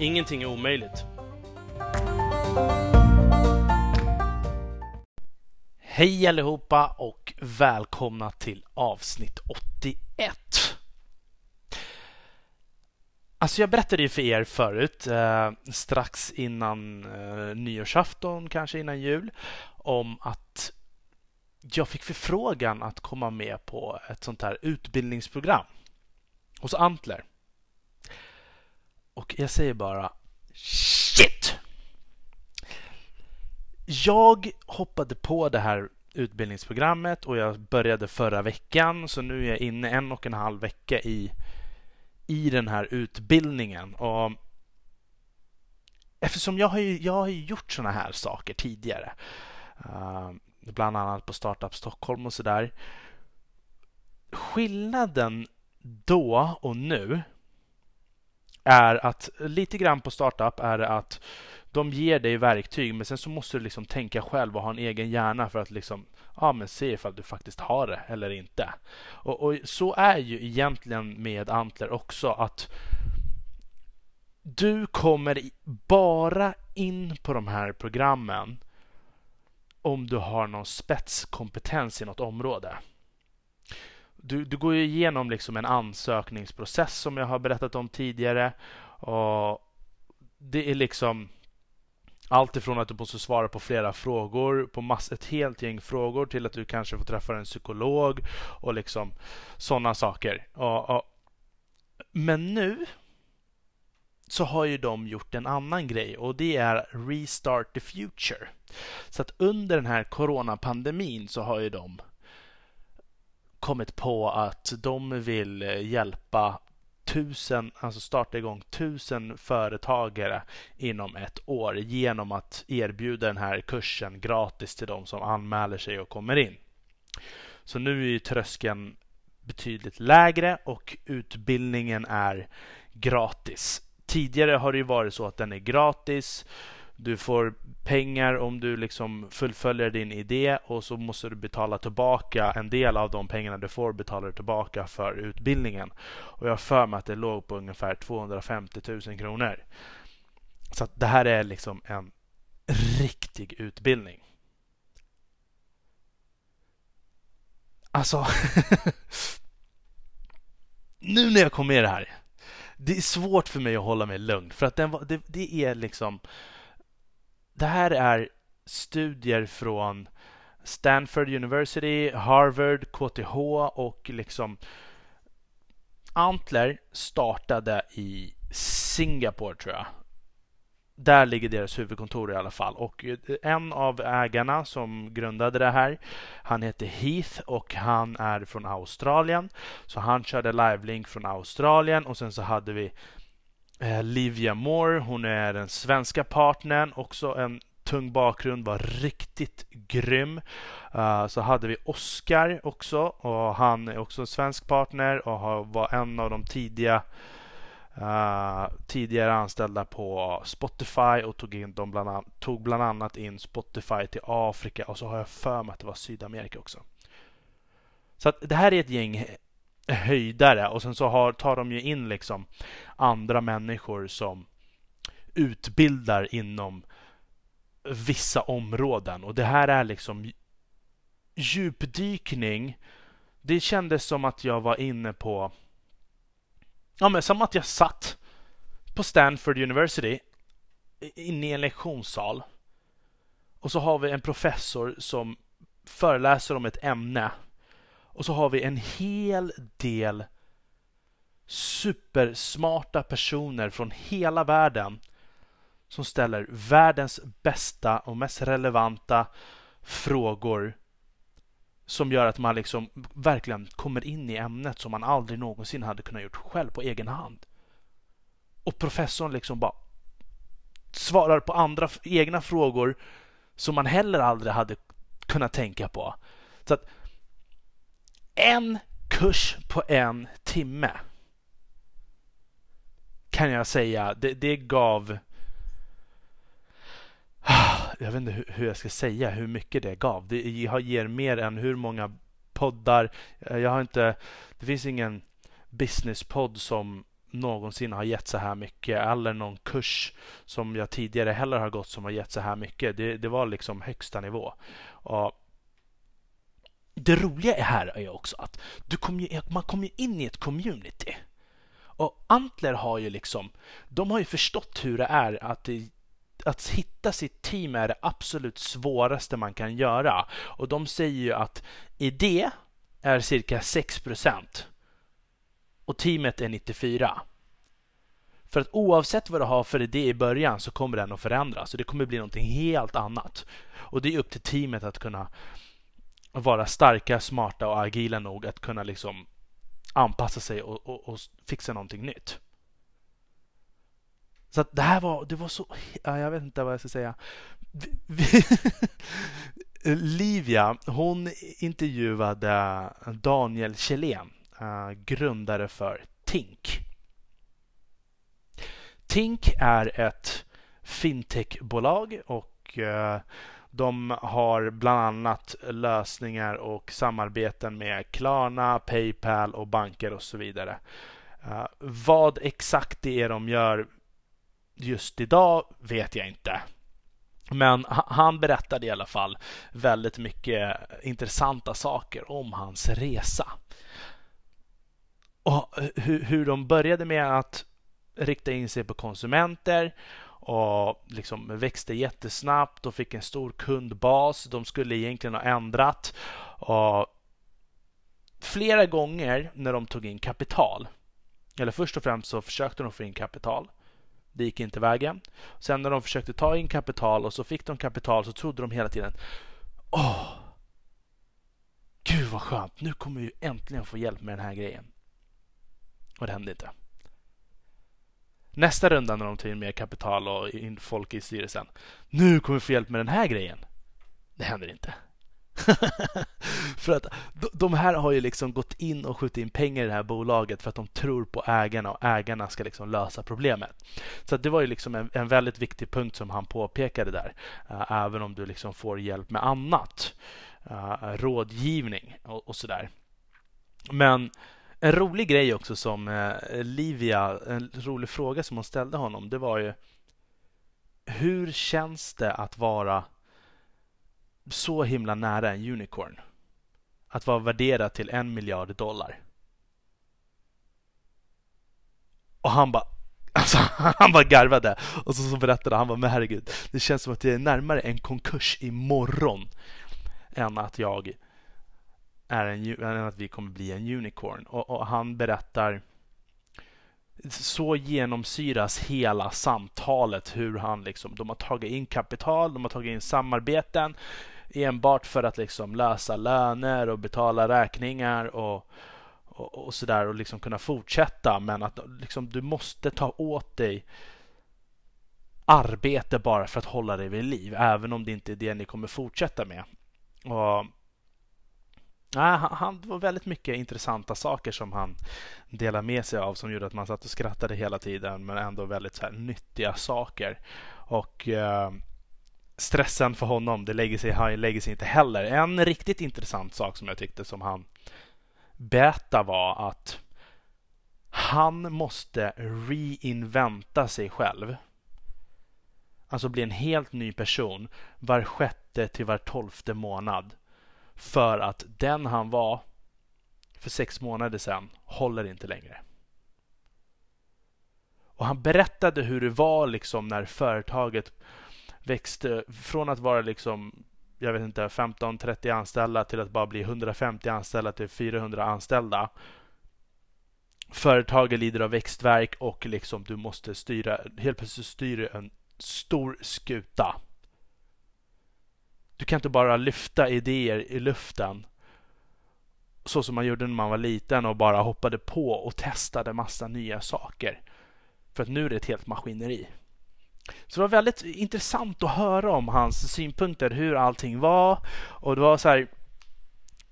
Ingenting är omöjligt. Hej allihopa och välkomna till avsnitt 81. Alltså jag berättade ju för er förut, eh, strax innan eh, nyårsafton, kanske innan jul, om att jag fick förfrågan att komma med på ett sånt här utbildningsprogram hos Antler. Och jag säger bara shit! Jag hoppade på det här utbildningsprogrammet och jag började förra veckan så nu är jag inne en och en halv vecka i, i den här utbildningen. Och eftersom jag har, ju, jag har gjort såna här saker tidigare, uh, bland annat på Startup Stockholm och sådär. Skillnaden då och nu är att lite grann på startup är det att de ger dig verktyg men sen så måste du liksom tänka själv och ha en egen hjärna för att liksom ja, men se ifall du faktiskt har det eller inte. Och, och så är ju egentligen med Antler också att du kommer bara in på de här programmen om du har någon spetskompetens i något område du, du går ju igenom liksom en ansökningsprocess som jag har berättat om tidigare. Och det är liksom allt ifrån att du måste svara på flera frågor, på mass, ett helt gäng frågor till att du kanske får träffa en psykolog och liksom sådana saker. Och, och, men nu så har ju de gjort en annan grej och det är Restart the Future. Så att under den här coronapandemin så har ju de kommit på att de vill eh, hjälpa tusen, alltså starta igång tusen företagare inom ett år genom att erbjuda den här kursen gratis till de som anmäler sig och kommer in. Så nu är ju tröskeln betydligt lägre och utbildningen är gratis. Tidigare har det ju varit så att den är gratis. Du får pengar om du liksom fullföljer din idé och så måste du betala tillbaka en del av de pengarna du får betalar du tillbaka för utbildningen. Och jag har för mig att det låg på ungefär 250 000 kronor. Så det här är liksom en riktig utbildning. Alltså, nu när jag kom med i det här. Det är svårt för mig att hålla mig lugn för att den, det, det är liksom det här är studier från Stanford University, Harvard, KTH och liksom Antler startade i Singapore tror jag. Där ligger deras huvudkontor i alla fall. Och eh, en av ägarna som grundade det här, han heter Heath och han är från Australien. Så han körde live-link från Australien och sen så hade vi Eh, Livia Moore, hon är den svenska partnern, också en tung bakgrund, var riktigt grym. Uh, så hade vi Oscar också och han är också en svensk partner och var en av de tidiga uh, tidigare anställda på Spotify och tog, in dem bland annat, tog bland annat in Spotify till Afrika och så har jag för mig att det var Sydamerika också. Så att det här är ett gäng höjdare och sen så har, tar de ju in liksom andra människor som utbildar inom vissa områden. Och det här är liksom djupdykning. Det kändes som att jag var inne på Ja men som att jag satt på Stanford University inne i en lektionssal. Och så har vi en professor som föreläser om ett ämne och så har vi en hel del supersmarta personer från hela världen som ställer världens bästa och mest relevanta frågor som gör att man liksom verkligen kommer in i ämnet som man aldrig någonsin hade kunnat gjort själv på egen hand. Och professorn liksom bara svarar på andra egna frågor som man heller aldrig hade kunnat tänka på. Så att en kurs på en timme kan jag säga, det, det gav jag vet inte hur jag ska säga hur mycket det gav. Det ger mer än hur många poddar. Eh, jag har inte, det finns ingen businesspodd som någonsin har gett så här mycket eller någon kurs som jag tidigare heller har gått som har gett så här mycket. Det, det var liksom högsta nivå. Och det roliga här är också att du kom ju, man kommer in i ett community. Och Antler har ju liksom, de har ju förstått hur det är att att hitta sitt team är det absolut svåraste man kan göra. Och de säger ju att idé är cirka 6 procent och teamet är 94. För att oavsett vad du har för idé i början så kommer den att förändras och det kommer bli någonting helt annat. Och det är upp till teamet att kunna vara starka, smarta och agila nog att kunna liksom anpassa sig och, och, och fixa någonting nytt. Så att det här var, det var så, ja, jag vet inte vad jag ska säga. Livia, hon intervjuade Daniel Kjellén, eh, grundare för Tink. Tink är ett fintechbolag och eh, de har bland annat lösningar och samarbeten med Klarna, Paypal och banker och så vidare. Uh, vad exakt det är de gör just idag vet jag inte. Men han berättade i alla fall väldigt mycket intressanta saker om hans resa. Och eh, hur, de började med att rikta in sig på konsumenter och liksom växte jättesnabbt och fick en stor kundbas. De skulle egentligen ha ändrat. Och flera gånger när de tog in kapital, eller först och främst så försökte de få in kapital. Det gick inte vägen. Sen när de försökte ta in kapital och så fick de kapital så trodde de hela tiden Åh! Gud vad skönt! Nu kommer vi äntligen få hjälp med den här grejen. Och det hände inte. Nästa runda när de tar in mer kapital och in folk i styrelsen. Nu kommer vi få hjälp med den här grejen. Det händer inte. för att de här har ju liksom gått in och skjutit in pengar i det här bolaget för att de tror på ägarna och ägarna ska liksom lösa problemet. Så det var ju liksom en, en väldigt viktig punkt som han påpekade där. Uh, även om du liksom får hjälp med annat. Uh, rådgivning och, och sådär. Men en rolig grej också som eh, Livia, en rolig fråga som hon ställde honom, det var ju hur känns det att vara så himla nära en unicorn. Att vara värderad till en miljard dollar. Och han bara Alltså, han bara garvade och så, så berättade han bara, men herregud, det känns som att jag är närmare en konkurs imorgon än att jag är en, än att vi kommer bli en unicorn. Och, och han berättar så genomsyras hela samtalet hur han liksom, de har tagit in kapital, de har tagit in samarbeten enbart för att liksom lösa löner och betala räkningar och, och, och sådär och liksom kunna fortsätta. Men att liksom, du måste ta åt dig arbete bara för att hålla dig vid liv, även om det inte är det ni kommer fortsätta med. Och Nej, han, han, det var väldigt mycket intressanta saker som han delade med sig av som gjorde att man satt och skrattade hela tiden men ändå väldigt så här, nyttiga saker. Och eh, stressen för honom, det lägger sig, han lägger sig inte heller. En riktigt intressant sak som jag tyckte som han berättade var att han måste reinventa sig själv. Alltså bli en helt ny person var sjätte till var tolfte månad för att den han var för sex månader sedan håller inte längre. Och han berättade hur det var liksom när företaget växte från att vara liksom jag vet inte 15-30 anställda till att bara bli 150 anställda till 400 anställda. Företaget lider av växtverk och liksom du måste styra, helt plötsligt styr en stor skuta du kan inte bara lyfta idéer i luften så som man gjorde när man var liten och bara hoppade på och testade massa nya saker. För att nu är det ett helt maskineri. Så det var väldigt intressant att höra om hans synpunkter, hur allting var. Och det var så här,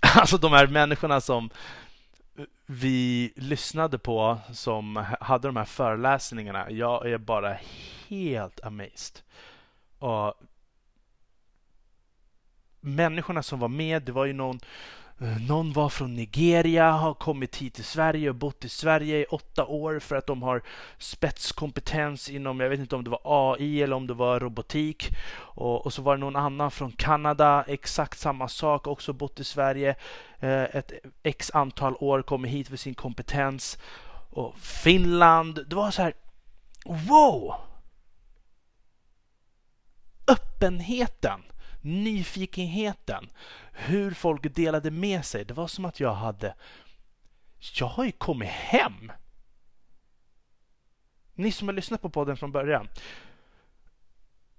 alltså de här människorna som vi lyssnade på som hade de här föreläsningarna. Jag är bara helt amazed. Och människorna som var med, det var ju någon eh, någon var från Nigeria, har kommit hit till Sverige och bott i Sverige i åtta år för att de har spetskompetens inom, jag vet inte om det var AI eller om det var robotik. Och, och så var det någon annan från Kanada, exakt samma sak, också bott i Sverige eh, ett x antal år, kommit hit för sin kompetens. Och Finland, det var så här, wow! Öppenheten nyfikenheten, hur folk delade med sig. Det var som att jag hade... Jag har ju kommit hem! Ni som har lyssnat på podden från början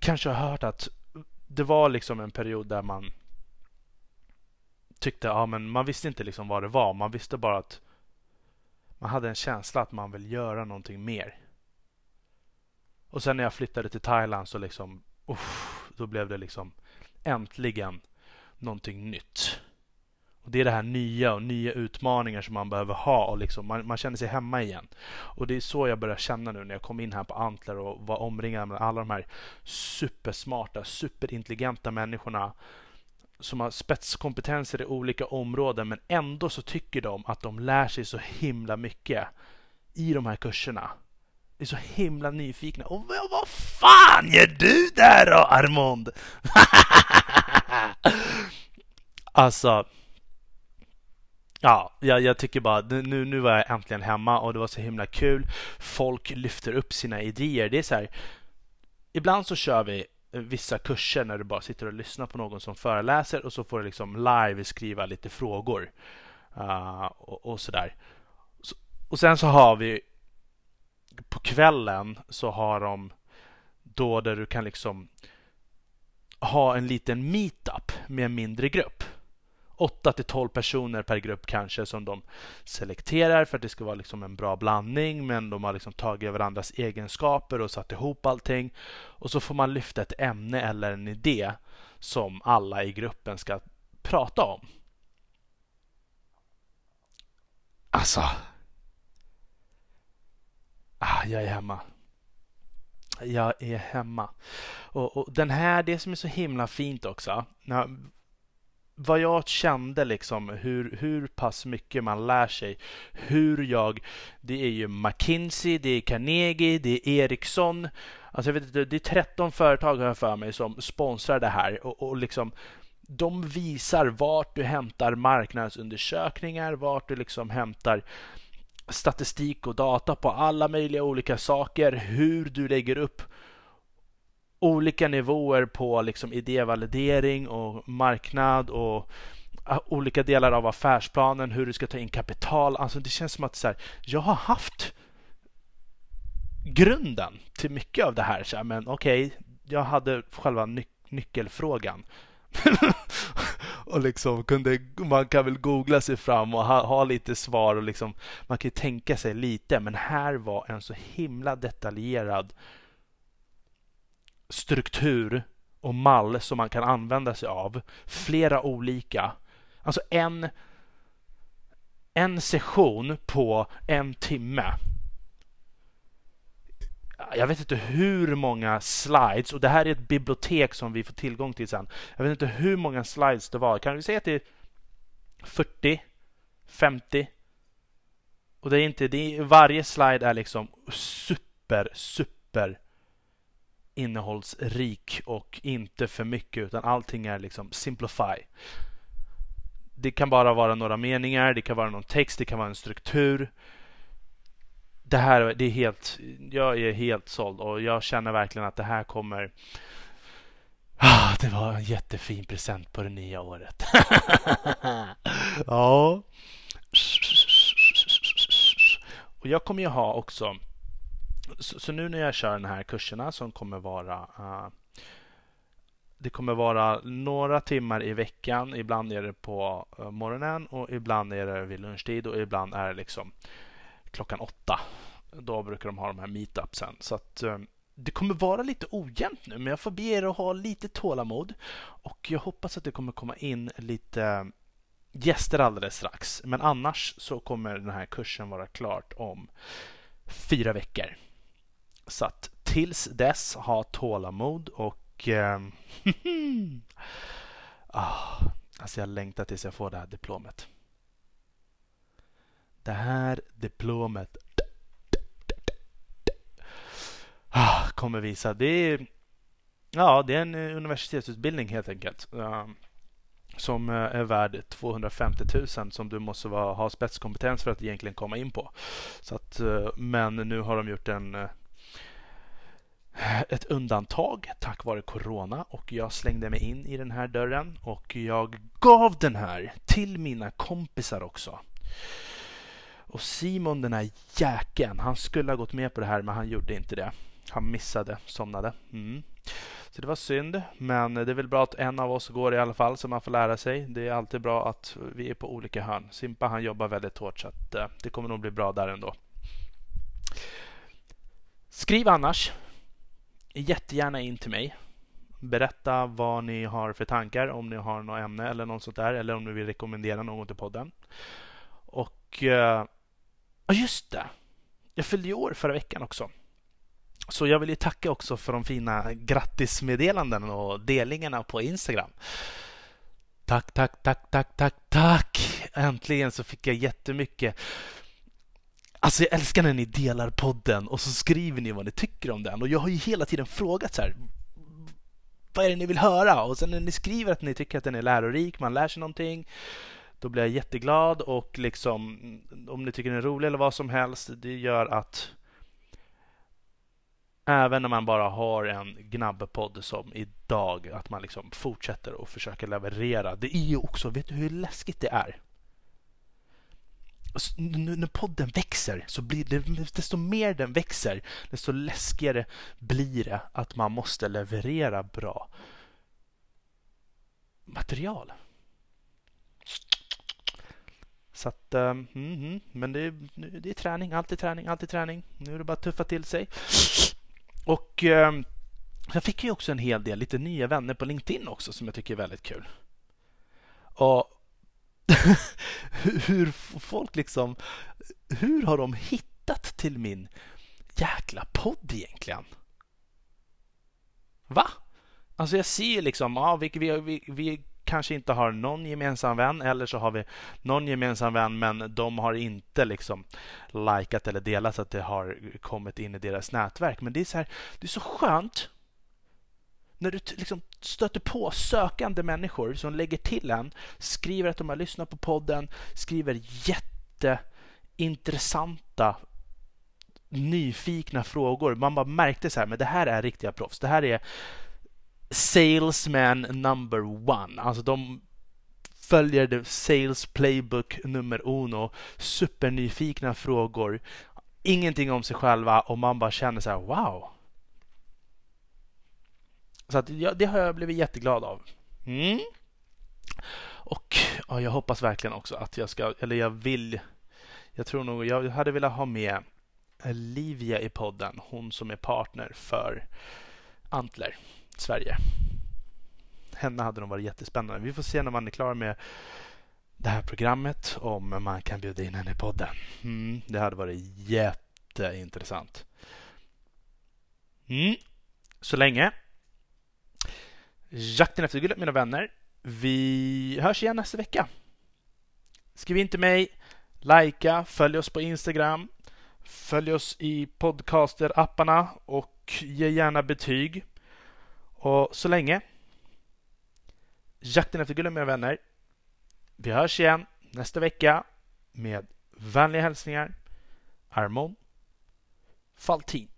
kanske har hört att det var liksom en period där man tyckte, ja men man visste inte liksom vad det var. Man visste bara att man hade en känsla att man vill göra någonting mer. Och sen när jag flyttade till Thailand så liksom, uff, då blev det liksom äntligen någonting nytt. Och Det är det här nya och nya utmaningar som man behöver ha och liksom, man, man, känner sig hemma igen. Och Det är så jag börjar känna nu när jag kom in här på Antler och var omringad med alla de här supersmarta, superintelligenta människorna som har spetskompetenser i olika områden men ändå så tycker de att de lär sig så himla mycket i de här kurserna. De är så himla nyfikna. Och vad, vad fan gör du där då, Armond? alltså. Ja, jag, jag, tycker bara nu, nu var jag äntligen hemma och det var så himla kul. Folk lyfter upp sina idéer. Det är så här. Ibland så kör vi vissa kurser när du bara sitter och lyssnar på någon som föreläser och så får du liksom live skriva lite frågor. Uh, och, och sådär. Så, och sen så har vi på kvällen så har de då där du kan liksom ha en liten meetup med en mindre grupp. 8 till 12 personer per grupp kanske som de selekterar för att det ska vara liksom en bra blandning men de har liksom tagit varandras egenskaper och satt ihop allting. Och så får man lyfta ett ämne eller en idé som alla i gruppen ska prata om. Alltså. Ah, jag är hemma jag är hemma. Och, och, den här, det som är så himla fint också, när, vad jag kände liksom hur, hur pass mycket man lär sig. Hur jag, det är ju McKinsey, det är Carnegie, det är Ericsson. Alltså jag vet inte, det är 13 företag har jag för mig som sponsrar det här och, och liksom de visar vart du hämtar marknadsundersökningar, vart du liksom hämtar statistik och data på alla möjliga olika saker, hur du lägger upp olika nivåer på liksom idévalidering och marknad och ah, olika delar av affärsplanen, hur du ska ta in kapital. Alltså det känns som att så här, jag har haft grunden till mycket av det här. Så här men okej, okay, jag hade själva ny nyckelfrågan. och liksom kunde, man kan väl googla sig fram och ha, ha, lite svar och liksom, man kan ju tänka sig lite. Men här var en så himla detaljerad struktur och mall som man kan använda sig av. Flera olika. Alltså en, en session på en timme jag vet inte hur många slides och det här är ett bibliotek som vi får tillgång till sen. Jag vet inte hur många slides det var. Kan vi säga att det är 40, 50? Och det är inte, det är, varje slide är liksom super, super innehållsrik och inte för mycket utan allting är liksom simplify. Det kan bara vara några meningar, det kan vara någon text, det kan vara en struktur det här det är helt, jag är helt såld och jag känner verkligen att det här kommer ah, det var en jättefin present på det nya året. ja. Och jag kommer ju ha också så, så, nu när jag kör den här kurserna som kommer vara uh, det kommer vara några timmar i veckan. Ibland är det på eh, morgonen och ibland är det vid lunchtid och ibland är det liksom klockan åtta Då brukar de ha de här meetupsen. Så att eh, det kommer vara lite ojämnt nu, men jag får be er att ha lite tålamod. Och jag hoppas att det kommer komma in lite eh, gäster alldeles strax. Men annars så kommer den här kursen vara klart om fyra veckor. Så att tills dess, ha tålamod och... Eh, ah, alltså jag längtar tills jag får det här diplomet. Det här diplomet kommer visa. Det är, ja, det är en eh, universitetsutbildning helt enkelt. Ehm, som eh, är värd 250 000 som du måste vara, ha spetskompetens för att egentligen komma in på. Så att, eh, men nu har de gjort en ett undantag tack vare corona och jag slängde mig in i den här dörren och jag gav den här till mina kompisar också. Och Simon den här jäkeln, han skulle ha gått med på det här men han gjorde inte det. Han missade, somnade. Mm. Så det var synd, men det är väl bra att en av oss går i alla fall så man får lära sig. Det är alltid bra att vi är på olika hörn. Simpa han jobbar väldigt hårt så att eh, det kommer nog bli bra där ändå. Skriv annars jättegärna in till mig. Berätta vad ni har för tankar, om ni har något ämne eller något sånt där, eller om ni vill rekommendera någon till podden. Och eh, Ja, just det! Jag fyllde ju år förra veckan också. Så jag vill ju tacka också för de fina grattismeddelanden och delningarna på Instagram. Tack, tack, tack, tack, tack, tack! Äntligen så fick jag jättemycket. Alltså jag älskar när ni delar podden och så skriver ni vad ni tycker om den. Och jag har ju hela tiden frågat så här. Vad är det ni vill höra? Och sen när ni skriver att ni tycker att den är lärorik, man lär sig någonting. Då blir jag jätteglad och liksom om ni tycker den är rolig eller vad som helst. Det gör att Även när man bara har en gnabbpodd som idag, att man liksom fortsätter och försöker leverera. Det är ju också, vet du hur läskigt det är? Nu när podden växer så blir det, desto mer den växer, desto läskigare blir det att man måste leverera bra material. Så att, ehm, mm, mm, men det, det är träning, alltid träning, alltid träning. Nu är det bara att tuffa till sig. Och ehm, jag fick ju också en hel del lite nya vänner på LinkedIn också som jag tycker är väldigt kul. Och hur folk liksom, hur har de hittat till min jäkla podd egentligen? Va? Alltså jag ser ju liksom, ja, vi, vi, vi, vi kanske inte har någon gemensam vän eller så har vi någon gemensam vän men de har inte liksom likat eller delat så att det har kommit in i deras nätverk. Men det är så här, det är så skönt när du liksom stöter på sökande människor som lägger till en, skriver att de har lyssnat på podden, skriver jätteintressanta nyfikna frågor. Man bara märkte så här, men det här är riktiga proffs. Det här är salesman number one. Alltså de följer the sales playbook nummer uno. Supernyfikna frågor. Ingenting om sig själva och man bara känner så här wow. Så att, ja, det har jag blivit jätteglad av. Mm. Och ja, jag hoppas verkligen också att jag ska, eller jag vill, jag tror nog, jag hade velat ha med Livia i podden, hon som är partner för Antler. Sverige. Henne hade nog varit jättespännande. Vi får se när man är klar med det här programmet om man kan bjuda in henne i podden. Mm, det hade varit jätteintressant. Mm. Så länge. Jakten efter guldet mina vänner. Vi hörs igen nästa vecka. Skriv in till mig, likea, följ oss på Instagram, följ oss i podcasterapparna och ge gärna betyg. Och så länge. Jakten efter guld mina vänner. Vi hörs igen nästa vecka med vänliga hälsningar. Armon Faltin.